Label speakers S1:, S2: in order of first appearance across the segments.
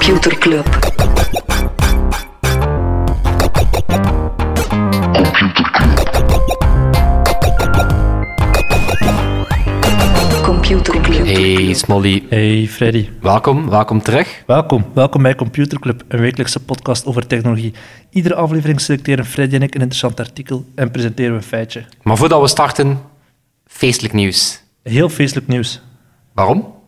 S1: Computer Club. Computer Club.
S2: Hey Smolly,
S3: Hey Freddy,
S2: welkom, welkom terug.
S3: welkom. Welkom bij Computer Club, een wekelijkse podcast over technologie. Iedere aflevering selecteren Freddy en ik een interessant artikel en presenteren we een feitje.
S2: Maar voordat we starten, feestelijk nieuws.
S3: Heel feestelijk nieuws.
S2: Waarom?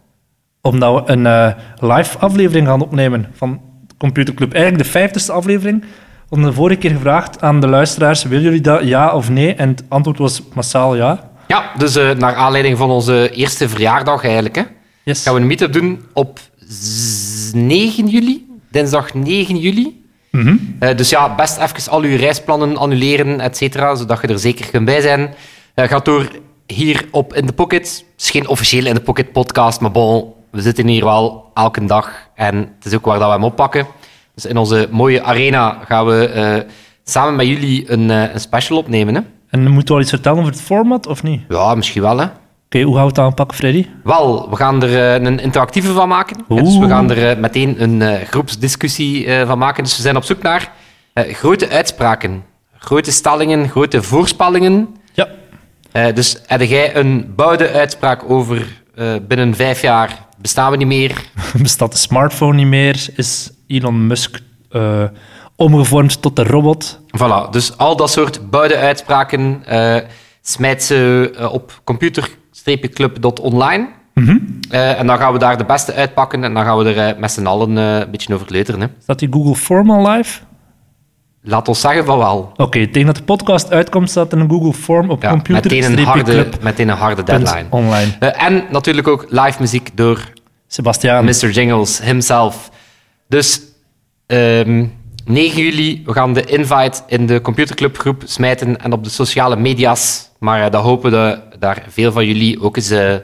S3: Omdat we een eh, live aflevering gaan opnemen van Computer Club. Eigenlijk de vijftigste aflevering. We hadden de vorige keer gevraagd aan de luisteraars, willen jullie dat ja of nee? En het antwoord was massaal ja.
S2: Ja, dus eh, naar aanleiding van onze eerste verjaardag eigenlijk, hè,
S3: Yes.
S2: gaan we een meetup doen op z- 9 juli, dinsdag 9 juli.
S3: Mhm.
S2: Eh, dus ja, best even al uw reisplannen annuleren, et cetera, zodat je er zeker kunt bij zijn. Eh gaat door hier op In The Pocket. Het is geen officiële In The Pocket podcast, maar bon, we zitten hier wel elke dag. En het is ook waar dat we hem oppakken. Dus in onze mooie arena gaan we eh, samen met jullie een, eh, een special opnemen. Hè?
S3: En moeten we al iets vertellen over het format of niet? Oké,
S2: Ja, misschien wel, hè.
S3: hoe gaan we het aanpakken, Freddy?
S2: Wel, we gaan er eh, een interactieve van maken. Ja, Dus we
S3: Oeh.
S2: gaan er meteen een groepsdiscussie van maken. Dus we zijn op zoek naar grote uitspraken, grote stellingen, grote voorspellingen.
S3: Ja.
S2: Dus heb jij een bouwde uitspraak over binnen vijf jaar bestaan we niet meer?
S3: Bestaat de smartphone niet meer? Is Elon Musk eh, omgevormd tot een robot?
S2: Voilà, dus al dat soort bouwde uitspraken eh, smijt ze eh, op computer-club.online. Eh, en dan gaan we daar de beste uitpakken en dan gaan we er met z'n allen een beetje over leuteren. Hè.
S3: Staat die Google Form al live?
S2: Laat ons zeggen van wel.
S3: Oké, tegen dat de podcast uitkomt, staat een Google Form op
S2: Ja,
S3: computer
S2: meteen, een harde, meteen een harde deadline.
S3: online.
S2: Eh, en natuurlijk ook live muziek door
S3: Sebastiaan.
S2: Mr. Jingles himself. Dus ehm 9 juli, we gaan de invite in de Computerclub groep smijten en op de sociale media's. Maar eh, dan hopen we dat daar veel van jullie ook eens eh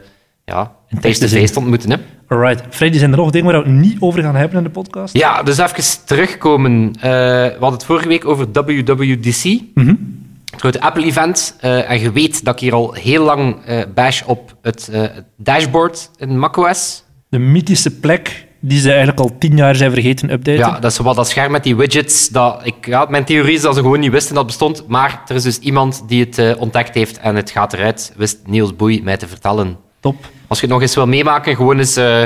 S2: ja, de
S3: zin.
S2: feest ontmoeten. Hè?
S3: Alright. Freddy, zijn er nog dingen waar we het niet over gaan hebben in de podcast?
S2: Ja, dus even terugkomen. Eh, we hadden het vorige week over WWDC. Het grote Apple-event. Eh, en je weet dat ik hier al heel lang eh, bash op het, dashboard in macOS.
S3: De mythische plek die ze eigenlijk al tien jaar zijn vergeten updaten.
S2: Ja, dat is wel dat scherm met die widgets. Dat ik, ja, mijn theorie is dat ze gewoon niet wisten dat het bestond. Maar er is dus iemand die het ontdekt heeft en het gaat eruit. Wist Niels Boei mij te vertellen.
S3: Top.
S2: Als je het nog eens wil meemaken, gewoon eens eh,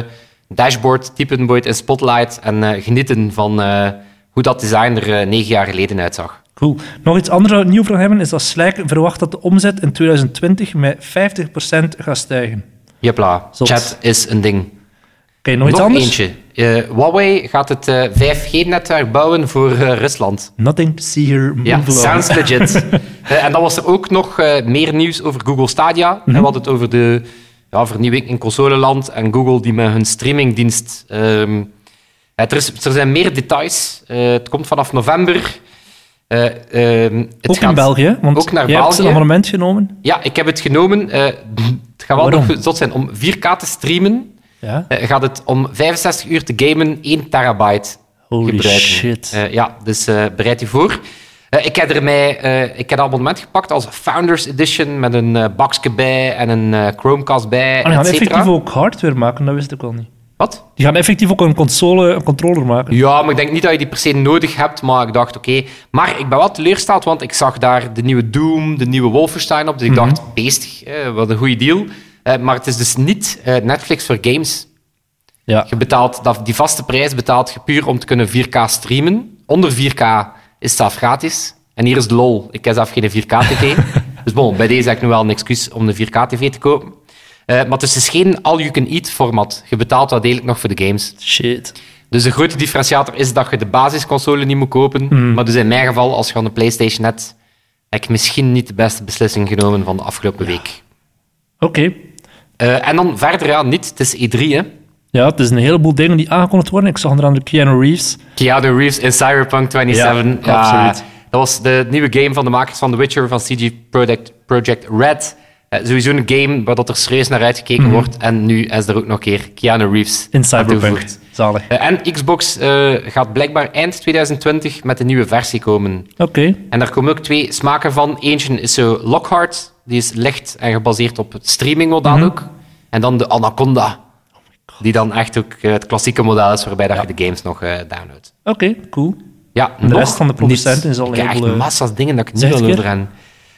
S2: dashboard typen boeit in Spotlight en eh, genieten van eh, hoe dat design er negen jaar geleden uitzag.
S3: Cool. Nog iets anders we nieuw voor hebben, is dat Slack verwacht dat de omzet in 2020 met 50% gaat stijgen.
S2: Jepla,
S3: Zot.
S2: chat is een ding.
S3: Oké, nog iets anders?
S2: eentje. Huawei gaat het eh, 5G-netwerk bouwen voor Rusland.
S3: Nothing to see here, move
S2: Ja, sounds legit. En dan was er ook nog meer nieuws over Google Stadia.
S3: Mhm.
S2: En we hadden het over de ja, vernieuwing in consoleland en Google die met hun streamingdienst... eh, er, is, er zijn meer details. Eh, het komt vanaf november. Eh, ehm, het
S3: Ook in
S2: gaat
S3: België, want
S2: ook naar
S3: jij hebt een
S2: België.
S3: abonnement genomen.
S2: Ja, ik heb het genomen. Eh, het gaat wel
S3: Waarom?
S2: nog zot zijn om 4K te streamen.
S3: Ja.
S2: gaat het om 65 uur te gamen 1 terabyte
S3: Holy
S2: gebruiken.
S3: shit.
S2: Ja, dus bereid u voor. Eh, ik heb er mij, eh, ik heb een abonnement gepakt als Founders Edition met een bakje bij en een Chromecast bij,
S3: Ah, die gaan effectief ook hardware maken, dat wist ik al niet.
S2: Wat?
S3: Die gaan effectief ook een console, een controller maken.
S2: Ja, maar ik denk niet dat je die per se nodig hebt, maar ik dacht, oké. Maar ik ben wel teleurgesteld, want ik zag daar de nieuwe Doom, de nieuwe Wolfenstein op, dus ik dacht, beestig, eh, wat een goede deal. Maar het is dus niet Netflix voor games.
S3: Ja.
S2: Je betaalt dat, die vaste prijs betaalt je puur om te kunnen 4K streamen. Onder 4K is het zelf gratis. En hier is de lol. Ik heb zelf geen 4K-tv. dus bon, bij deze heb ik nu wel een excuus om de 4K-tv te kopen. Eh, maar het is dus geen all-you-can-eat format. Je betaalt wel degelijk nog voor de games.
S3: Shit.
S2: Dus de grote differentiator is dat je de basisconsole niet moet kopen. Maar dus in mijn geval, als je aan de PlayStation hebt, heb ik misschien niet de beste beslissing genomen van de afgelopen week.
S3: Oké.
S2: Eh, en dan verder, ja, niet. Het is E3, hè.
S3: Ja, het is een heleboel dingen die aangekondigd worden. Ik zag onder andere Keanu Reeves.
S2: Keanu Reeves in Cyberpunk 27.
S3: Ja, absoluut.
S2: Dat was de nieuwe game van de makers van The Witcher, van CG Project, Project Red. Eh, sowieso een game waar dat er serieus naar uitgekeken wordt. En nu is er ook nog een keer Keanu Reeves
S3: Mhm. In Cyberpunk. Zalig.
S2: Eh, en Xbox eh, gaat blijkbaar eind 2020 met een nieuwe versie komen.
S3: Oké.
S2: En daar komen ook twee smaken van. Eentje is zo Lockhart, die is licht en gebaseerd op het streamingmodel
S3: Mhm.
S2: ook. En dan de Anaconda. Die dan echt ook eh, het klassieke model is waarbij dat je de games nog eh, downloadt.
S3: Oké, cool.
S2: Ja,
S3: de
S2: nog
S3: rest van de producenten
S2: niet.
S3: is al
S2: Ik heb
S3: heel,
S2: echt
S3: eh,
S2: massa's dingen dat ik niet wil
S3: het
S2: over hen.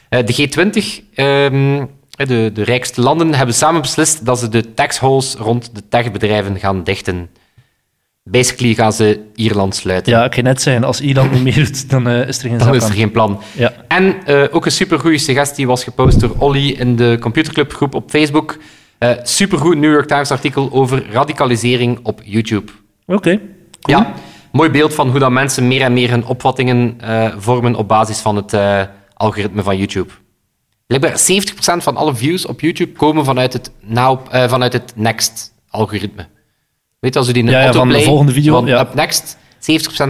S2: Eh, de G20, ehm, de, de rijkste landen, hebben samen beslist dat ze de taxholes rond de techbedrijven gaan dichten. Basically gaan ze Ierland sluiten.
S3: Ja, ik ga net zeggen, als Ierland niet meer doet, dan is er geen
S2: Dan
S3: zak
S2: is er
S3: aan.
S2: geen plan.
S3: Ja.
S2: En eh, ook een supergoeie suggestie was gepost door Olly in de Computerclub groep op Facebook. Eh supergoed New York Times artikel over radicalisering op YouTube.
S3: Oké, cool.
S2: Ja, mooi beeld van hoe dat mensen meer en meer hun opvattingen eh, vormen op basis van het eh, algoritme van YouTube. Blijkbaar 70% van alle views op YouTube komen vanuit het, now, vanuit het Next-algoritme. Weet je, als je die
S3: Ja, ja, van de volgende video,
S2: van
S3: ja.
S2: Up Next, 70%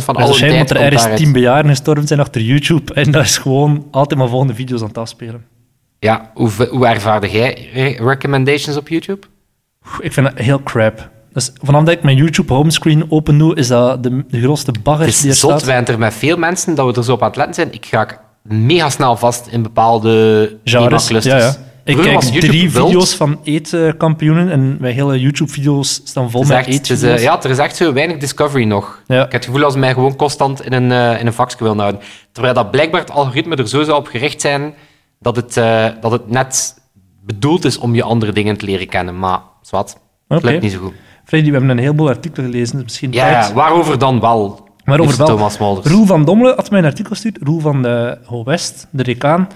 S2: van alle tijd
S3: dat er ergens tien bejaarden gestorven zijn achter YouTube en dat is gewoon altijd maar volgende video's aan het afspelen.
S2: Ja, hoe, hoe ervaarde jij re- recommendations op YouTube?
S3: Ik vind dat heel crap. Dus vanaf dat ik mijn YouTube homescreen open doe, is dat de, de grootste bagger
S2: Het
S3: die er
S2: zot,
S3: staat.
S2: wij er met veel mensen dat we er zo op aan het letten zijn. Ik ga mega snel vast in bepaalde
S3: Genres. Ja, ja. Ik kijk drie video's van eetkampioenen en mijn hele YouTube-video's staan vol
S2: Het
S3: met
S2: het
S3: eetvideo's.
S2: eh, ja, er is echt zo weinig discovery nog.
S3: Ja.
S2: Ik heb het gevoel als ze mij gewoon constant in een, eh, in een vakje wil houden. Terwijl dat blijkbaar het algoritme er zo zou op gericht zijn dat het, eh, dat het net bedoeld is om je andere dingen te leren kennen. Maar, zwart, het
S3: Oké.
S2: lukt niet zo goed.
S3: Freddy, we hebben een heleboel artikelen gelezen, dus misschien
S2: Ja,
S3: tijd.
S2: waarover dan wel?
S3: Waarover wel?
S2: Thomas Molders.
S3: Roel van Dommelen had mij een artikel gestuurd. Roel van de Ho West, de decaan.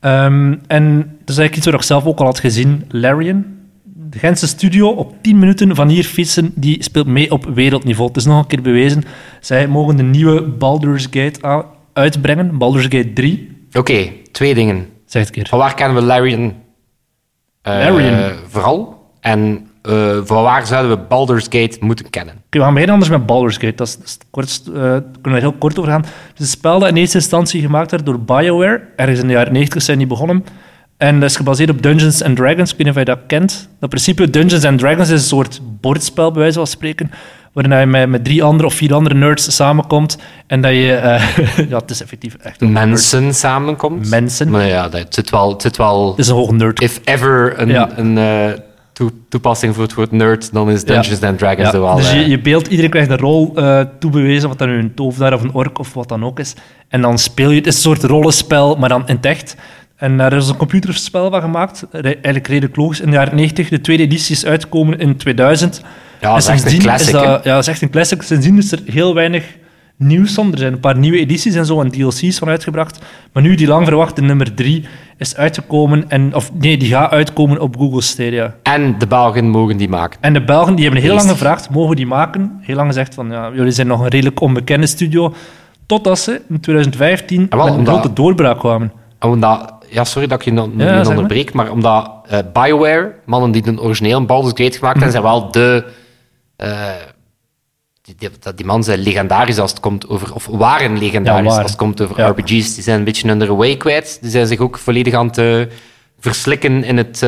S3: Ehm, en dat is eigenlijk iets wat ik zelf ook al had gezien. Larian, de Gentse studio, op 10 minuten van hier fietsen, die speelt mee op wereldniveau. Het is nog een keer bewezen. Zij mogen de nieuwe Baldur's Gate uitbrengen, Baldur's Gate 3.
S2: Oké, twee dingen.
S3: Zeg het een keer.
S2: Van waar kennen we Larian? Eh,
S3: Larian.
S2: Vooral. En eh, van waar zouden we Baldur's Gate moeten kennen?
S3: Oké, we gaan beginnen anders met Baldur's Gate. Dat is, dat is het kortst, eh, daar kunnen we heel kort over gaan. Het is een spel dat in eerste instantie gemaakt werd door BioWare. Ergens in de jaren 90 zijn die begonnen. En dat is gebaseerd op Dungeons and Dragons. Ik weet niet of je dat kent. Dat principe Dungeons and Dragons is een soort bordspel, bij wijze van spreken. Waarin je met, met drie andere of vier andere nerds samenkomt. En dat je... eh, ja, het is effectief echt een nerd.
S2: Mensen samenkomt.
S3: Mensen.
S2: Maar ja, dat het zit wel... Het zit wel
S3: Het is een hoge nerd.
S2: if ever een,
S3: Ja.
S2: een eh, toe- toepassing voor het woord nerd, dan is Dungeons and Dragons
S3: Ja,
S2: wel...
S3: dus je,
S2: eh,
S3: je beeld, iedereen krijgt een rol eh, toebewezen, wat dan nu een tovenaar of een ork of wat dan ook is. En dan speel je, het is een soort rollenspel, maar dan in het echt. En daar is een computerspel van gemaakt, re- eigenlijk redelijk logisch. In de jaren 90, de tweede editie is uitgekomen in 2000.
S2: ja, dat is echt een classic.
S3: is dat, Ja, dat is echt een classic. Sindsdien is er heel weinig nieuws van. Er zijn een paar nieuwe edities en zo en DLC's van uitgebracht. Maar nu die lang verwachte nummer 3 is uitgekomen, en, of nee, die gaat uitkomen op Google Stadia.
S2: En de Belgen mogen die maken.
S3: En de Belgen die hebben heel lang gevraagd, mogen die maken? Heel lang gezegd van, ja, jullie zijn nog een redelijk onbekende studio. Totdat ze in 2015
S2: Ah, wel,
S3: met een
S2: omdat-
S3: grote doorbraak kwamen.
S2: Omdat, ja, sorry dat ik je non-
S3: Ja,
S2: nu
S3: zeg maar.
S2: onderbreek, maar omdat eh, BioWare, mannen die een origineel Baldur's Gate gemaakt
S3: Mhm.
S2: hebben, zijn wel de... eh, die, die, dat- die mannen zijn legendarisch als het komt over... Of waren legendarisch
S3: Ja,
S2: als het komt over
S3: Ja.
S2: RPG's. Die zijn een beetje under the way kwijt. Die zijn zich ook volledig aan het eh, verslikken in het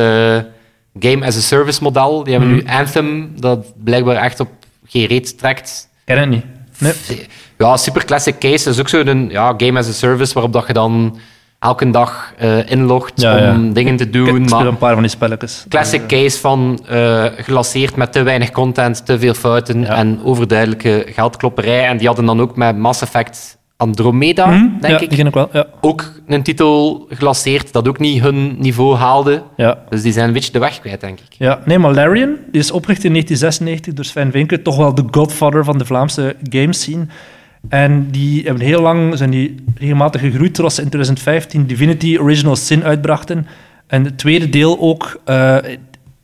S2: game-as-a-service model. Die hebben
S3: Mhm.
S2: nu Anthem, dat blijkbaar echt op geen reet trekt.
S3: Ken het niet. Nee.
S2: Ja, super classic case. Dat is ook zo'n ja, game as a service waarop dat je dan elke dag eh, inlogt
S3: Ja, ja.
S2: om dingen te doen.
S3: ik
S2: maar
S3: een paar van die spelletjes.
S2: classic case van eh gelanceerd met te weinig content, te veel fouten en overduidelijke geldklopperij. En die hadden dan ook met Mass Effect Andromeda,
S3: Mhm,
S2: denk ik,
S3: wel. Ja.
S2: ook een titel gelanceerd dat ook niet hun niveau haalde.
S3: Ja.
S2: Dus die zijn een beetje de weg kwijt, denk ik.
S3: Ja, nee, maar Larian die is opgericht in 1996 door Sven Vinken, toch wel de godfather van de Vlaamse games scene. En die hebben heel lang zijn die regelmatig gegroeid, terwijl ze in 2015 Divinity Original Sin uitbrachten. En het tweede deel ook eh,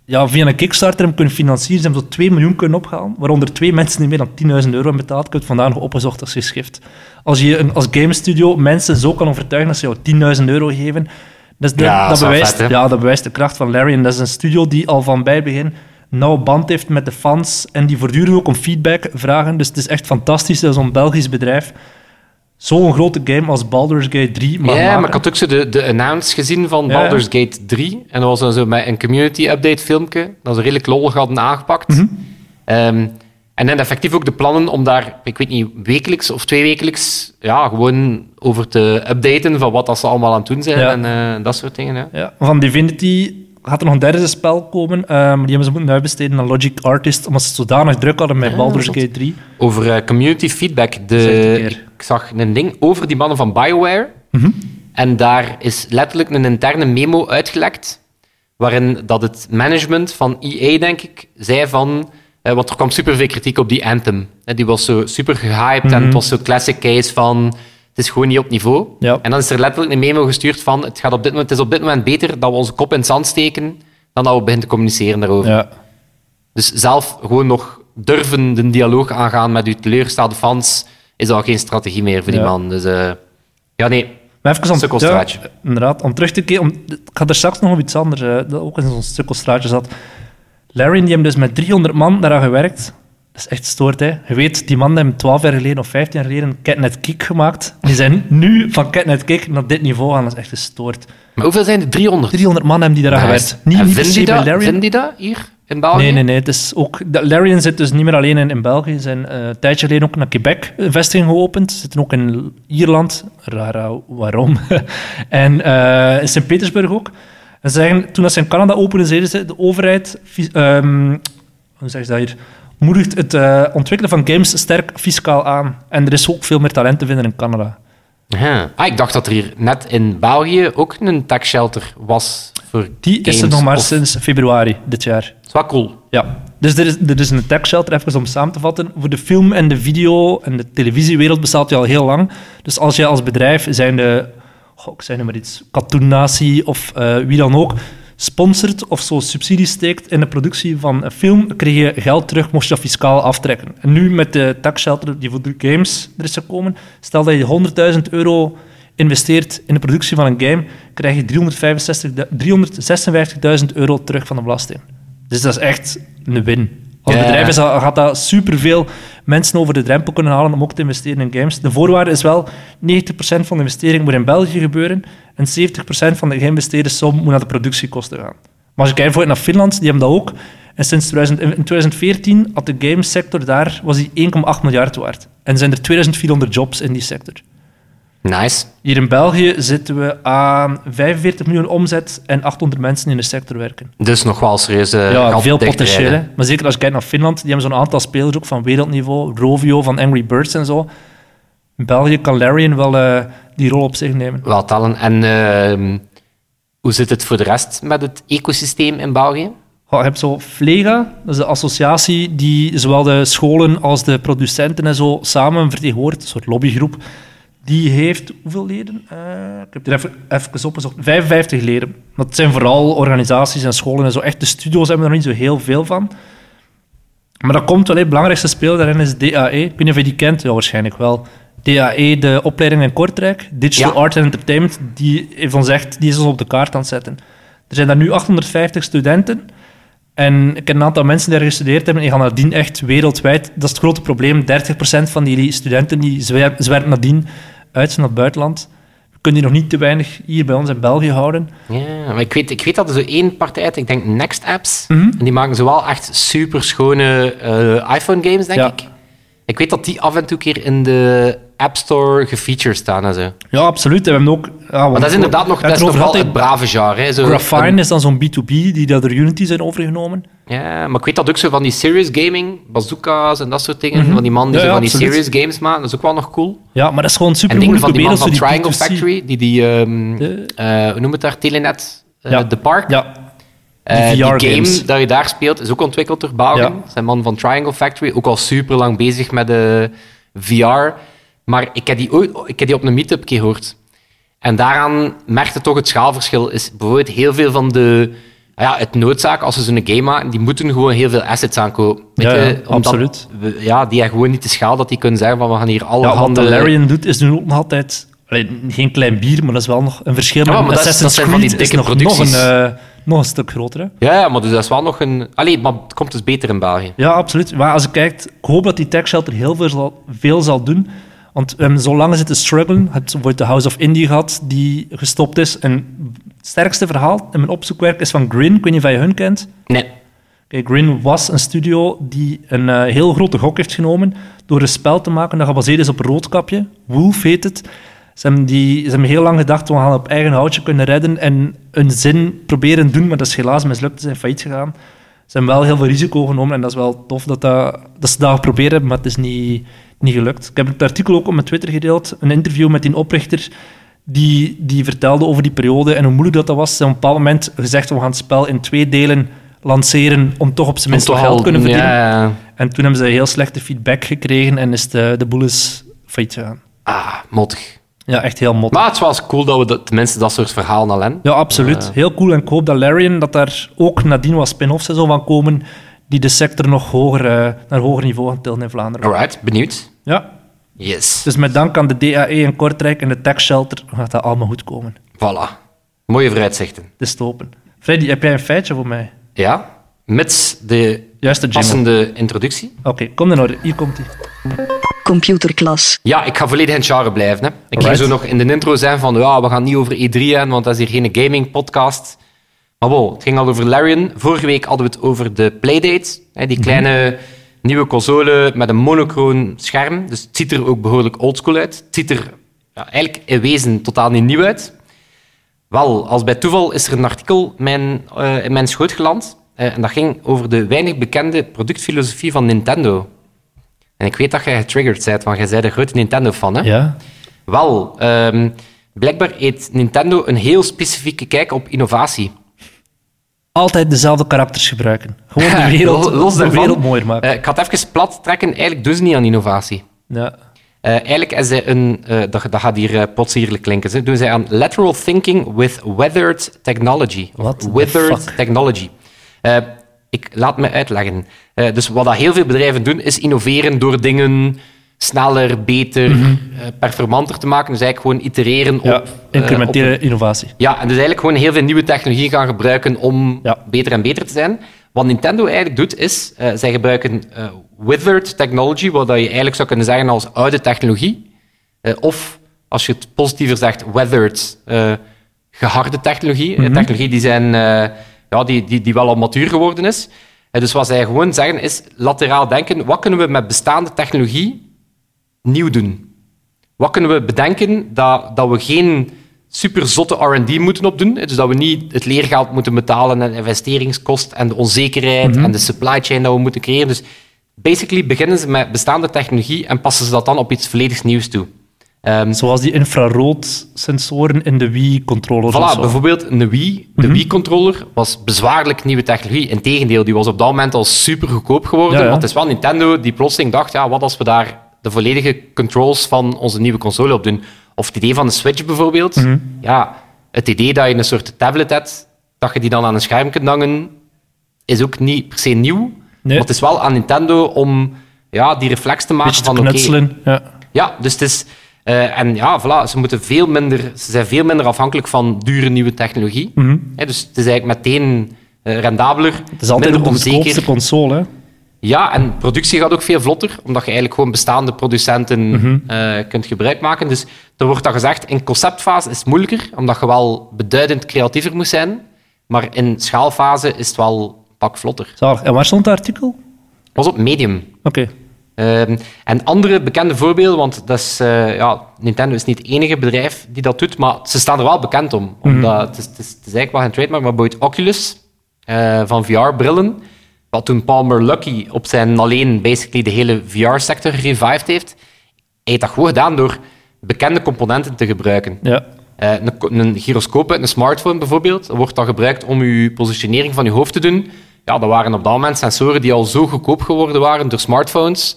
S3: ja, via een Kickstarter hebben kunnen financieren. Ze hebben zo 2 miljoen kunnen ophalen, waaronder twee mensen die meer dan 10.000 euro hebben betaald. Ik heb het vandaag nog opgezocht als geschrift. Als je een, als game studio mensen zo kan overtuigen dat ze jou 10.000 euro geven, dat, de-
S2: Ja,
S3: bewijst,
S2: vet,
S3: ja, dat bewijst de kracht van Larry. En dat is een studio die al van bij begin nauw band heeft met de fans en die voortdurend ook om feedback vragen. Dus het is echt fantastisch dat zo'n Belgisch bedrijf zo'n grote game als Baldur's Gate 3 mag
S2: Ja,
S3: maken.
S2: maar ik had ook zo de, de announce gezien van
S3: Ja.
S2: Baldur's Gate 3. En dat was dan zo met een community update filmpje. Dat ze redelijk lollig hadden aangepakt.
S3: Mhm.
S2: Ehm, en dan effectief ook de plannen om daar, ik weet niet, wekelijks of tweewekelijks, ja, gewoon over te updaten van wat dat ze allemaal aan het doen zijn
S3: Ja.
S2: en eh, dat soort dingen. Ja.
S3: Ja, van Divinity gaat er nog een derde spel komen, eh, maar die hebben ze moeten uitbesteden aan Logic Artist, omdat ze het zodanig druk hadden met
S2: Ah,
S3: Baldur's. Gate 3.
S2: Over eh, community feedback. De, ik zag een ding over die mannen van BioWare.
S3: Mhm.
S2: En daar is letterlijk een interne memo uitgelekt. Waarin dat het management van EA, denk ik, zei van. eh, want er kwam superveel kritiek op die Anthem. Die was zo super gehyped en het was zo'n classic case van. Het is gewoon niet op niveau.
S3: Ja.
S2: En dan is er letterlijk een memo gestuurd van. Het, gaat op dit moment, het is op dit moment beter dat we onze kop in het zand steken. dan dat we beginnen te communiceren daarover.
S3: Ja.
S2: Dus zelf gewoon nog durven de dialoog aangaan met uw teleurgestelde fans, is al geen strategie meer voor die
S3: Ja.
S2: man. Dus eh, ja, nee.
S3: Maar even om,
S2: Sukkelstraatje.
S3: ja, inderdaad, om terug te keren... Om, ik ga er straks nog op iets anders, eh, dat ook in zo'n sukkelstraatje zat. Larry, die hebben dus met 300 man daaraan gewerkt. Dat is echt stoort, hè. Je weet, die man hebben 12 jaar geleden of 15 jaar geleden Catnet Kick gemaakt. Die zijn nu van Catnet Kick naar dit niveau gaan. Dat is echt gestoord.
S2: Maar hoeveel zijn er? 300?
S3: 300 man hebben die
S2: Nice.
S3: gewerkt. Niet,
S2: en
S3: niet
S2: vinden die,
S3: bij
S2: dat, vinden die dat hier in België?
S3: Nee, nee, nee. Het is ook, de- Larian zit dus niet meer alleen in, in België. Ze zijn eh, een tijdje geleden ook naar Quebec een vestiging geopend. Ze zitten ook in Ierland. Raar, eh, waarom? en eh, in Sint-Petersburg ook. En ze zeggen, toen dat ze in Canada openen, zeiden ze, de overheid... ehm, hoe zeg je dat hier? Moedigt het eh, ontwikkelen van games sterk fiscaal aan. En er is ook veel meer talent te vinden in Canada.
S2: Ah, ik dacht dat er hier net in België ook een tech shelter was voor
S3: Die is er
S2: games,
S3: nog maar
S2: of-
S3: sinds februari dit jaar.
S2: Dat is wel cool.
S3: Ja, dus er is, er is een tech shelter, even om samen te vatten. Voor de film en de video en de televisiewereld bestaat die al heel lang. Dus als je als bedrijf, zijn de, goh, ik zeg maar iets, Cartoon Natie of eh, wie dan ook, sponsort of zo subsidies steekt in de productie van een film, krijg je geld terug, moest je dat fiscaal aftrekken. En nu met de tech shelter die voor de games er is gekomen, stel dat je 100.000 euro investeert in de productie van een game, krijg je 365 356.000 euro terug van de belasting. Dus dat is echt een win. Als
S2: Ja.
S3: bedrijf is gaat dat superveel mensen over de drempel kunnen halen om ook te investeren in games. De voorwaarde is wel, 90% van de investering moet in België gebeuren en 70% van de geïnvesteerde som moet naar de productiekosten gaan. Maar als je kijkt naar Finland, die hebben dat ook. En sinds 2000, in 2014 had de gamesector daar, was die 1,8 miljard waard. En zijn er 2400 jobs in die sector.
S2: Nice.
S3: Hier in België zitten we aan 45 miljoen omzet en 800 mensen in de sector werken.
S2: Dus nog wel serieus
S3: ja,
S2: gat
S3: veel potentieel. Maar zeker als je kijkt naar Finland, die hebben zo'n aantal spelers ook van wereldniveau. Rovio van Angry Birds en zo. In België kan Larian wel eh, die rol op zich nemen.
S2: Wel tellen. En ehm, hoe zit het voor de rest met het ecosysteem in België?
S3: Oh, je hebt zo Flega, dat is de associatie die zowel de scholen als de producenten en zo samen vertegenwoordigt, een soort lobbygroep. Die heeft hoeveel leden? Eh, ik heb er even, even opgezocht. 55 leden. Dat zijn vooral organisaties en scholen en zo. Echt, de studio's hebben er nog niet zo heel veel van. Maar dat komt wel, het belangrijkste speler daarin is DAE. Ik weet niet of je die kent, ja, waarschijnlijk wel. DAE, de opleiding in Kortrijk, Digital
S2: Ja.
S3: Art and Entertainment, die heeft ons echt, die is ons op de kaart aan het zetten. Er zijn daar nu 850 studenten. En ik ken een aantal mensen die daar gestudeerd hebben, die gaan nadien echt wereldwijd. Dat is het grote probleem. 30% van die studenten die zwer- zwerven nadien uit naar het buitenland. We kunnen die nog niet te weinig hier bij ons in België houden.
S2: Ja, maar ik weet, ik weet dat er zo één partij uit, ik denk Next Apps,
S3: Mhm.
S2: en die maken zowel echt super schone iPhone games, denk
S3: Ja.
S2: ik. Ik weet dat die af en toe keer in de App Store gefeatured staan en zo.
S3: Ja, absoluut. En we hebben ook... Ja,
S2: Maar dat is inderdaad nog, dat is nog het brave genre. Hè. Zo,
S3: Graphine
S2: een-
S3: is dan zo'n B2B die dat door Unity zijn overgenomen.
S2: ja, maar ik weet dat ook zo van die serious gaming, bazooka's en dat soort dingen, van die man die
S3: Mhm. Ja,
S2: zo
S3: ja,
S2: van die serious games maken, dat is ook wel nog cool.
S3: Ja, maar dat is gewoon super
S2: En dingen
S3: moeilijk
S2: van die man van
S3: die
S2: Triangle
S3: B2C
S2: Factory, die die, ehm,
S3: De-
S2: eh, hoe noem het daar, Telenet, de park.
S3: Ja,
S2: Eh,
S3: die
S2: die
S3: VR-games.
S2: game dat je daar speelt is ook ontwikkeld door Belgen.
S3: Ja.
S2: Zijn man van Triangle Factory, ook al super lang bezig met de VR. Maar ik heb die, ooit, ik heb die op een meetup gehoord. En daaraan merkte toch het schaalverschil. Is bijvoorbeeld heel veel van de... Ja, het noodzaak, als ze zo'n game maken, die moeten gewoon heel veel assets aankopen.
S3: Ja, absoluut.
S2: we- ja, die hebben gewoon niet de schaal dat die kunnen zeggen van we gaan hier
S3: ja
S2: allerhande...
S3: wat de Larian doet, is nu ook nog altijd... Geen klein bier, maar dat is wel nog een verschil.
S2: Ja, maar dat is- dat van die dikke
S3: nog, nog, een, eh, nog een stuk groter. Hè?
S2: Ja, maar dus dat is wel nog een... Allee, maar het komt dus beter in België.
S3: Ja, absoluut. Maar als je kijkt, ik hoop dat die tech shelter heel veel zal, veel zal doen. Want we hebben zo lang zitten struggelen. Je hebt bijvoorbeeld de House of Indie gehad, die gestopt is. En het sterkste verhaal in mijn opzoekwerk is van Grin. Ik weet niet of je hun kent.
S2: Nee.
S3: Kijk, Grin was een studio die een eh, heel grote gok heeft genomen door een spel te maken dat gebaseerd is op een roodkapje. Wolf heet het. Ze hebben, die, ze hebben heel lang gedacht, we gaan op eigen houtje kunnen redden en een zin proberen doen, maar dat is helaas mislukt. Ze zijn failliet gegaan. Ze hebben wel heel veel risico genomen en dat is wel tof dat, dat, dat ze dat geprobeerd hebben, maar het is niet, niet gelukt. Ik heb het artikel ook op mijn Twitter gedeeld, een interview met die oprichter, die, die vertelde over die periode en hoe moeilijk dat, dat was. Ze hebben op een bepaald moment gezegd, we gaan het spel in twee delen lanceren om toch op zijn minst geld
S2: al-
S3: kunnen verdienen.
S2: Ja, ja.
S3: En toen hebben ze heel slechte feedback gekregen en is de, de boel is failliet gegaan.
S2: Ah, mottig.
S3: Ja, echt heel mot.
S2: Maar het eens cool dat we dat, tenminste dat soort verhalen al hebben.
S3: Ja, absoluut. Heel cool. En ik hoop dat Larian, dat daar ook nadien wat spin-offs en zo van komen, die de sector nog hoger, eh, naar hoger niveau gaan tillen in Vlaanderen.
S2: Alright, benieuwd.
S3: Ja,
S2: Yes.
S3: dus met dank aan de DAE in Kortrijk en de Tech Shelter gaat dat allemaal goed komen.
S2: Voilà. Mooie vooruitzichten.
S3: Het is te open. Freddy, heb jij een feitje voor mij?
S2: Ja, mits de
S3: Juiste
S2: passende introductie.
S3: Oké, kom in orde. Hier komt hij.
S1: Computerklas.
S2: Ja, ik ga volledig in het genre blijven. Hè. Ik ging zo nog in de intro zijn van, ja, we gaan niet over E3 hebben, want dat is hier geen gaming-podcast. Maar bon, het ging al over Larian. Vorige week hadden we het over de Playdate. Hè, die kleine nieuwe console met een monochroon scherm. Dus het ziet er ook behoorlijk oldschool uit. Het ziet er ja, eigenlijk in wezen totaal niet nieuw uit. Wel, als bij toeval is er een artikel mijn, eh, in mijn schoot geland. Eh, en dat ging over de weinig bekende productfilosofie van Nintendo. En ik weet dat jij getriggerd bent, want jij bent een grote Nintendo-fan, hè?
S3: Ja?
S2: Wel, ehm, blijkbaar heeft Nintendo een heel specifieke kijk op innovatie.
S3: Altijd dezelfde karakters gebruiken. Gewoon de wereld,
S2: Los
S3: de wereld mooier maken.
S2: eh, ik ga het even plat trekken. Eigenlijk doen ze niet aan innovatie.
S3: ja.
S2: Eh, eigenlijk is zij een, eh, dat, dat gaat hier uh, potsierlijk klinken. Ze doen zij aan lateral thinking with weathered technology.
S3: The
S2: Withered technology. Ik laat me uitleggen. Dus wat dat heel veel bedrijven doen, is innoveren door dingen sneller, beter, eh, performanter te maken. Dus eigenlijk gewoon itereren
S3: Mhm. ja,
S2: op... eh,
S3: incrementele innovatie.
S2: ja, en dus eigenlijk gewoon heel veel nieuwe technologie gaan gebruiken om
S3: Ja.
S2: beter en beter te zijn. Wat Nintendo eigenlijk doet, is eh, zij gebruiken eh, withered technology, wat je eigenlijk zou kunnen zeggen als oude technologie. Of, als je het positiever zegt, weathered, eh, geharde technologie. Eh, technologie die, zijn, ja, die, die, die wel al matuur geworden is. Dus wat zij gewoon zeggen is, lateraal denken, wat kunnen we met bestaande technologie nieuw doen? Wat kunnen we bedenken dat, dat we geen super zotte R&D moeten opdoen? Dus dat we niet het leergeld moeten betalen en de investeringskost en de onzekerheid en de supply chain dat we moeten creëren. Dus basically beginnen ze met bestaande technologie en passen ze dat dan op iets volledig nieuws toe. Ehm,
S3: Zoals die infrarood-sensoren in de Wii-controllers. of
S2: Voilà, bijvoorbeeld een Wii. De Wii-controller was bezwaarlijk nieuwe technologie. Integendeel, die was op dat moment al super goedkoop geworden.
S3: Ja, ja.
S2: Want het is wel Nintendo die plotseling dacht, ja, wat als we daar de volledige controls van onze nieuwe console op doen? Of het idee van de Switch bijvoorbeeld.
S3: Mhm.
S2: Ja, het idee dat je een soort tablet hebt, dat je die dan aan een scherm kunt hangen, is ook niet per se nieuw. Maar het is wel aan Nintendo om ja, die reflex te maken
S3: Beetje
S2: van oké.
S3: Ja.
S2: ja, dus het is... eh, en ja, voilà, ze, moeten veel minder, ze zijn veel minder afhankelijk van dure nieuwe technologie. Hè, dus het is eigenlijk meteen eh, rendabeler,
S3: Mhm. Het is altijd de goedkoopste console. Hè?
S2: Ja, en productie gaat ook veel vlotter, omdat je eigenlijk gewoon bestaande producenten
S3: Mhm.
S2: eh, kunt gebruik maken. Dus er wordt dan gezegd, in conceptfase is het moeilijker, omdat je wel beduidend creatiever moet zijn. Maar in schaalfase is het wel een pak vlotter.
S3: Zalig. En waar stond het artikel?
S2: was op Medium.
S3: Oké.
S2: Ehm, en andere bekende voorbeelden, want dat is, eh, ja, Nintendo is niet het enige bedrijf die dat doet, maar ze staan er wel bekend om. Omdat het, is, het, is, het is eigenlijk wel geen trademark, maar bijvoorbeeld Oculus eh, van VR-brillen, wat toen Palmer Lucky op zijn alleen basically de hele VR-sector gerevived heeft, hij heeft dat gewoon gedaan door bekende componenten te gebruiken.
S3: Ja.
S2: Eh, een, een gyroscoop uit een smartphone bijvoorbeeld, wordt dan gebruikt om je positionering van je hoofd te doen. Ja, dat waren op dat moment sensoren die al zo goedkoop geworden waren door smartphones.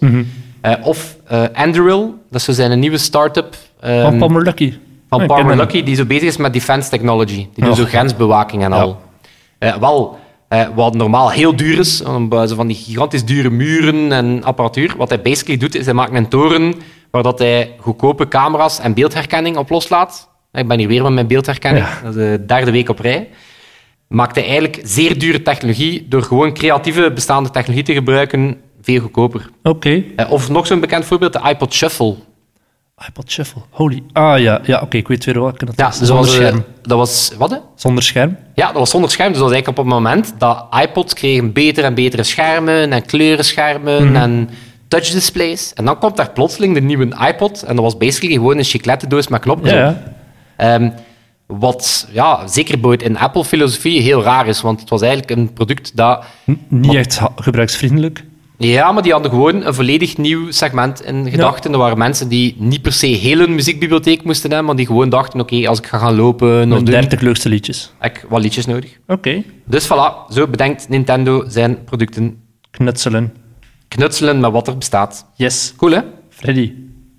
S2: Eh, of Anduril, dat is zijn een nieuwe start-up ehm,
S3: Van Palmer Lucky.
S2: van Palmer Lucky, die zo bezig is met defense technology. Die doen
S3: Oh.
S2: zo grensbewaking en al. Wel, eh, wat normaal heel duur is, om, eh, zo van die gigantisch dure muren en apparatuur. Wat hij basically doet, is hij maakt een toren waar dat hij goedkope camera's en beeldherkenning op loslaat. Ik ben hier weer met mijn beeldherkenning.
S3: Ja.
S2: Dat is de derde week op rij. Maakt hij eigenlijk zeer dure technologie door gewoon creatieve bestaande technologie te gebruiken, veel goedkoper.
S3: Oké.
S2: Eh, of nog zo'n bekend voorbeeld, de iPod Shuffle.
S3: iPod Shuffle. Holy. Ah ja, ja oké, ik weet weer welke dat
S2: Ja, dus
S3: Zonder
S2: eh,
S3: scherm.
S2: dat was... Wat? hè?
S3: Zonder scherm.
S2: Ja, dat was zonder scherm. Dus dat was eigenlijk op het moment dat iPods kregen betere en betere schermen en kleurenschermen
S3: Mhm.
S2: en touchdisplays. En dan komt daar plotseling de nieuwe iPod. En dat was basically gewoon een chiclettendoos met knopjes
S3: Ja.
S2: Ehm, wat ja, zeker boeit in Apple-filosofie heel raar is, want het was eigenlijk een product dat...
S3: N- Niet echt gebruiksvriendelijk.
S2: Ja, maar die hadden gewoon een volledig nieuw segment in gedachten. Er waren mensen die niet per se heel hun muziekbibliotheek moesten hebben, maar die gewoon dachten, oké, als ik ga gaan lopen of
S3: Met
S2: doen,
S3: 30 leukste liedjes.
S2: heb ik wat liedjes nodig.
S3: Oké.
S2: Dus voilà, zo bedenkt Nintendo zijn producten
S3: Knutselen.
S2: knutselen met wat er bestaat.
S3: Yes.
S2: Cool, hè?
S3: Freddy,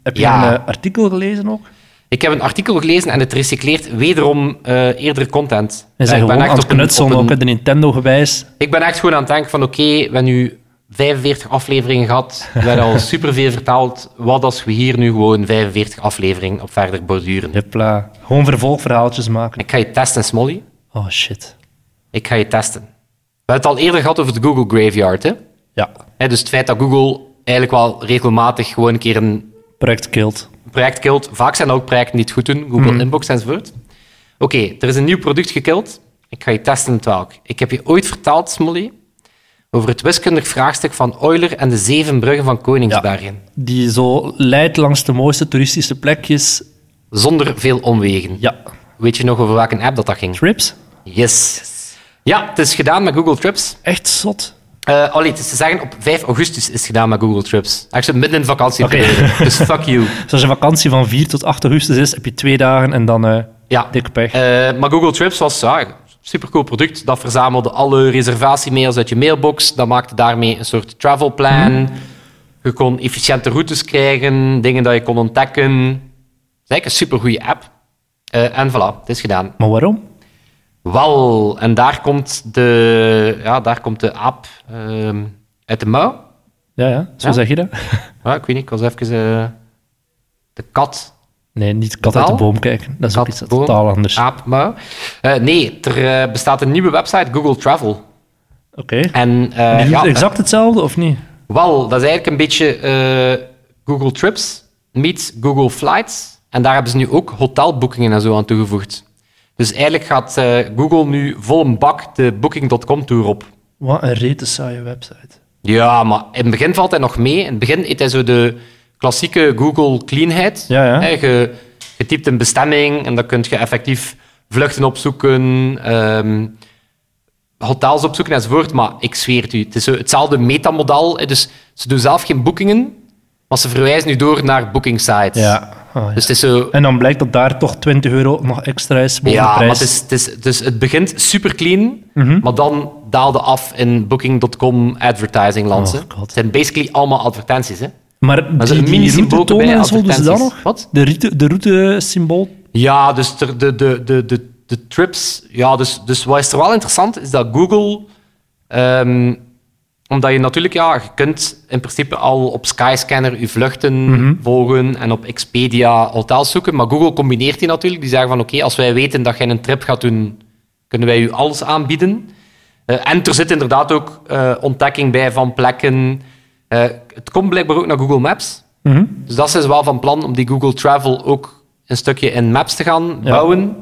S3: heb je
S2: Ja.
S3: een eh, artikel gelezen ook?
S2: Ik heb een artikel gelezen en het recycleert wederom eh eerder content.
S3: En
S2: Ja,
S3: zijn
S2: ik ben
S3: gewoon
S2: echt
S3: aan het knutselen, ook de Nintendo-gewijs.
S2: Ik ben echt gewoon aan het denken van oké, we hebben nu 45 afleveringen gehad. We hebben al superveel vertaald. Wat als we hier nu gewoon 45 afleveringen op verder borduren?
S3: Hupla. Gewoon vervolgverhaaltjes maken.
S2: Ik ga je testen, Smolly.
S3: Oh, shit.
S2: Ik ga je testen. We hebben het al eerder gehad over de Google Graveyard. Hè?
S3: Ja.
S2: Dus het feit dat Google eigenlijk wel regelmatig gewoon een keer een
S3: Project killed.
S2: project killt. Vaak zijn ook projecten die het goed doen. Google Inbox enzovoort. Oké, er is een nieuw product gekild. Ik ga je testen het welk. Ik heb je ooit verteld, Smolly, over het wiskundig vraagstuk van Euler en de zeven bruggen van Koningsbergen.
S3: Die zo leidt langs de mooiste toeristische plekjes.
S2: Zonder veel omwegen.
S3: Ja.
S2: Weet je nog over welke app dat, dat ging?
S3: Trips?
S2: Yes. Ja, het is gedaan met Google Trips.
S3: Echt zot.
S2: Eh allee, het is te zeggen, op 5 augustus is het gedaan met Google Trips. Actually, midden in vakantieperiode.
S3: Oké.
S2: Dus fuck you.
S3: Dus als je vakantie van 4 tot 8 augustus is, heb je twee dagen en dan eh
S2: Ja.
S3: dikke pech.
S2: Eh, maar Google Trips was ja, supercool product. Dat verzamelde alle reservatiemails uit je mailbox. Dat maakte daarmee een soort travel plan. Je kon efficiënte routes krijgen, dingen dat je kon ontdekken. Het is eigenlijk een supergoeie app. Eh, en voilà, het is gedaan.
S3: Maar waarom?
S2: Wel, en daar komt de, ja, daar komt de app ehm, uit de mouw.
S3: Ja, ja. Zo
S2: Ja?
S3: zeg je dat?
S2: Ja, ik weet niet, ik was even eh, de kat.
S3: Nee, niet kat uit de boom kijken. Dat is ook iets
S2: boom,
S3: totaal anders.
S2: Aap, mouw. Eh, nee, er eh, bestaat een nieuwe website, Google Travel.
S3: Oké.
S2: En eh,
S3: Die
S2: ja,
S3: exact hetzelfde, of niet?
S2: wel, dat is eigenlijk een beetje Google Trips meets Google Flights. En daar hebben ze nu ook hotelboekingen en zo aan toegevoegd. Dus eigenlijk gaat Google nu vol een bak de Booking.com-tour op.
S3: Wat een rete saaie website.
S2: Ja, maar in het begin valt hij nog mee. In het begin heeft hij zo de klassieke Google cleanheid.
S3: Ja, ja.
S2: Hè, Je, je typt een bestemming en dan kun je effectief vluchten opzoeken, ehm, hotels opzoeken enzovoort. Maar ik zweer het u, het is hetzelfde metamodel. Dus ze doen zelf geen boekingen, maar ze verwijzen nu door naar booking sites.
S3: Ja. Ah, ja.
S2: Dus het is zo...
S3: En dan blijkt dat daar toch 20 euro nog extra is boven de
S2: Ja, maar
S3: prijs.
S2: het, is, het, is, dus het begint super clean,
S3: Mhm.
S2: maar dan daalde af in Booking.com advertising lands.
S3: Oh,
S2: het zijn basically allemaal advertenties. Hè.
S3: Maar
S2: is
S3: die, die
S2: mini-symbool
S3: route tonen
S2: bij
S3: en zo, doen ze dat nog?
S2: Wat?
S3: De, route, de route-symbool?
S2: Ja, dus de, de, de, de, de, de trips. Ja, dus, dus wat is er wel interessant is dat Google. ehm, omdat je natuurlijk, ja, je kunt in principe al op Skyscanner je vluchten
S3: Mhm.
S2: volgen en op Expedia hotels zoeken. Maar Google combineert die natuurlijk. Die zeggen van oké, als wij weten dat jij een trip gaat doen, kunnen wij u alles aanbieden. Eh, en er zit inderdaad ook eh, ontdekking bij van plekken. Eh, het komt blijkbaar ook naar Google Maps.
S3: Mhm.
S2: Dus dat is wel van plan om die Google Travel ook een stukje in Maps te gaan bouwen.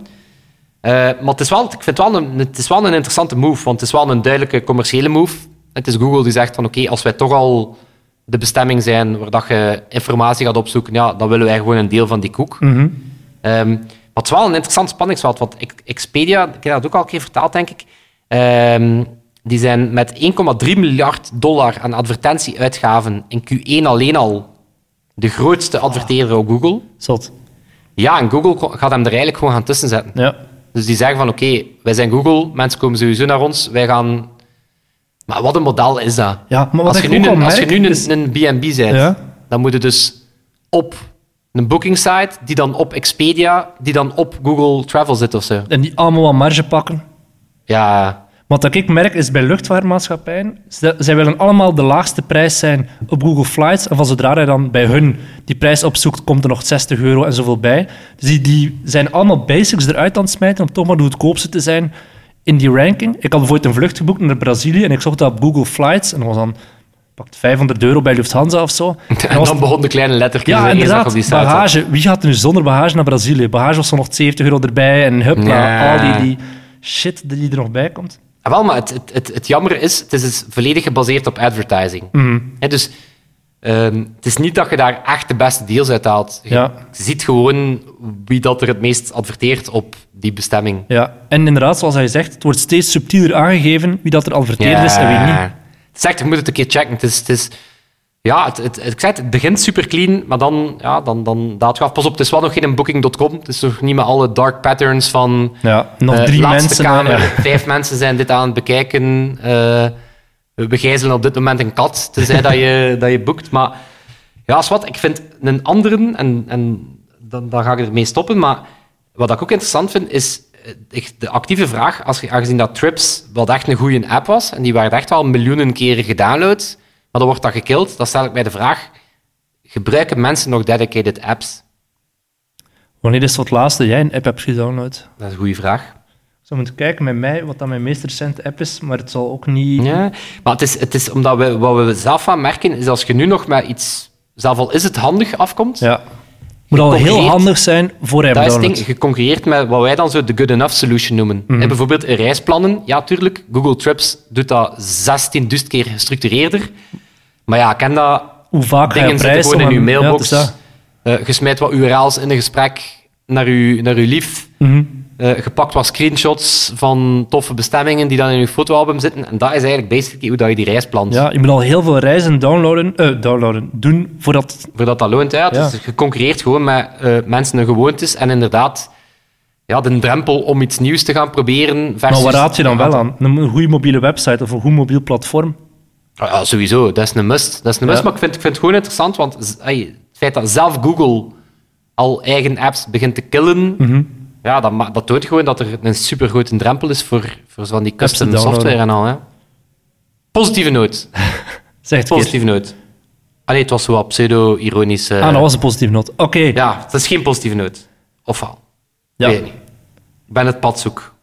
S2: Eh, maar het is, wel, ik vind het, wel een, het is wel een interessante move, want het is wel een duidelijke commerciële move. Het is Google die zegt van oké, als wij toch al de bestemming zijn waar dat je informatie gaat opzoeken, ja, dan willen wij gewoon een deel van die koek. Ehm, maar het is wel een interessant spanningsveld, want Ex- Expedia, ik heb dat ook al een keer vertaald, denk ik, ehm, die zijn met 1,3 miljard dollar aan advertentieuitgaven in Q1 alleen al de grootste adverteerder op Google.
S3: Zot.
S2: Ja, en Google gaat hem er eigenlijk gewoon gaan tussen zetten.
S3: Ja.
S2: Dus die zeggen van, oké, wij zijn Google, mensen komen sowieso naar ons, wij gaan... Maar wat een model is dat?
S3: Ja, maar wat
S2: als, je nu een,
S3: al
S2: als je nu een,
S3: is-
S2: een B&B bent,
S3: Ja.
S2: dan moet je dus op een booking site, die dan op Expedia, die dan op Google Travel zit of zo.
S3: En die allemaal wat marge pakken.
S2: Ja,
S3: Wat ik merk is bij luchtvaartmaatschappijen, zij willen allemaal de laagste prijs zijn op Google Flights. En van zodra hij dan bij hun die prijs opzoekt, komt er nog 60 euro en zoveel bij. Dus die, die zijn allemaal basics eruit aan het smijten om toch maar de goedkoopste te zijn in die ranking. Ik had bijvoorbeeld een vlucht geboekt naar Brazilië en ik zocht dat op Google Flights. En dat was dan pakt 500 euro bij Lufthansa of zo. En
S2: dan begon de kleine lettertjes
S3: ja, inderdaad.
S2: op die.
S3: Bagage. Wie gaat er nu zonder bagage naar Brazilië? Bagage was zo nog 70 euro erbij en hupla,
S2: Ja.
S3: al die, die shit die er nog bij komt.
S2: Ah, wel, maar het, het, het, het jammer is, het is dus volledig gebaseerd op advertising. Hè, dus Ehm, het is niet dat je daar echt de beste deals uit haalt. Je,
S3: Ja.
S2: ziet gewoon wie dat er het meest adverteert op die bestemming.
S3: Ja, en inderdaad, zoals hij zegt, het wordt steeds subtieler aangegeven wie dat er adverteerd is en wie niet.
S2: Het is echt, je moet het een keer checken. Het is, het is, ja, het, het, ik zei het, het begint super clean, maar dan, ja, dan, dan daalt je af. Pas op, het is wel nog geen booking.com. Het is nog niet met alle dark patterns van...
S3: Ja, nog
S2: eh,
S3: drie mensen.
S2: kamer,
S3: ja.
S2: vijf mensen zijn dit aan het bekijken. eh, we gijzelen op dit moment een kat, tenzij dat je, dat je boekt. Maar ja, is wat, ik vind een andere, en, en dan, dan ga ik ermee stoppen, maar wat ik ook interessant vind, is eh, echt de actieve vraag, als je, aangezien dat Trips wel echt een goede app was, en die waren echt wel miljoenen keren gedownload, maar dan wordt dat gekild, dan stel ik mij de vraag, gebruiken mensen nog dedicated apps?
S3: Wanneer is het laatste jij een app hebt gedownload?
S2: Dat is een goede vraag.
S3: Ik zou moeten kijken met mij wat dat mijn meest recente app is, maar het zal ook niet...
S2: Ja, maar het is, het is omdat we, wat we zelf van merken, is als je nu nog met iets, zelf al is het handig, afkomt,
S3: Ja. Moet al heel handig zijn voor hem
S2: Dat is geconcurreerd met wat wij dan zo de good enough solution noemen. En bijvoorbeeld reisplannen, ja, tuurlijk. Google Trips doet dat 16.000 keer gestructureerder. Maar ja, ken dat.
S3: Hoe vaak
S2: Dingen zitten gewoon in je mailbox.
S3: Ja,
S2: je smijt wat URL's in een gesprek naar je, naar uw lief.
S3: Mhm.
S2: Eh, je pakt wat screenshots van toffe bestemmingen die dan in je fotoalbum zitten. En dat is eigenlijk basically hoe dat je die reis plant.
S3: Ja, je moet al heel veel reizen downloaden, eh, downloaden doen voordat...
S2: Voordat dat loont. Ja.
S3: Ja.
S2: Dus je concurreert gewoon met eh, mensen hun gewoontes. En inderdaad, ja, de drempel om iets nieuws te gaan proberen. Versus,
S3: Maar waar raad je dan wel aan? Een goede mobiele website of een goed mobiel platform?
S2: Ah, Ja, sowieso. Dat is een must. Dat is een must,
S3: Ja.
S2: maar ik vind, ik vind het gewoon interessant, want ey, het feit dat zelf Google al eigen apps begint te killen,
S3: Mhm.
S2: ja, dat, dat toont gewoon dat er een supergrote drempel is voor, voor zo van die custom software en al. Hè. Positieve noot.
S3: Zeg het keer.
S2: Positieve noot. Allee, het was zo pseudo-ironisch.
S3: Ah, dat was een positieve noot. Oké.
S2: Ja, het is geen positieve noot. Of wel?
S3: Ja.
S2: Weet ik niet. Ik ben het pad zoek.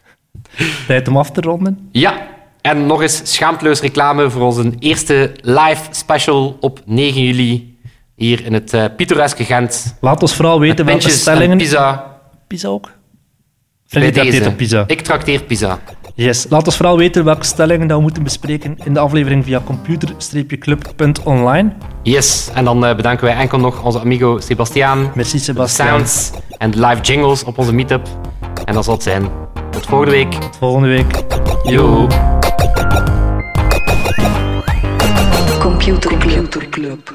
S3: Tijd om af te ronden.
S2: Ja, en nog eens schaamteloos reclame voor onze eerste live special op 9 juli hier in het eh pittoreske Gent.
S3: Laat ons vooral weten welke stellingen...
S2: pizza.
S3: Pizza ook? Freddy trakteert
S2: deze.
S3: op pizza.
S2: Ik trakteer pizza.
S3: Yes. Laat ons vooral weten welke stellingen dat we moeten bespreken in de aflevering via computer-club.online.
S2: Yes, en dan eh, bedanken wij enkel nog onze amigo Sebastiaan.
S3: Merci,
S2: De
S3: Sebastian.
S2: sounds en live jingles op onze meetup. En dat zal het zijn. Tot volgende week.
S3: Volgende week.
S2: Yo.
S1: Компьютер клуб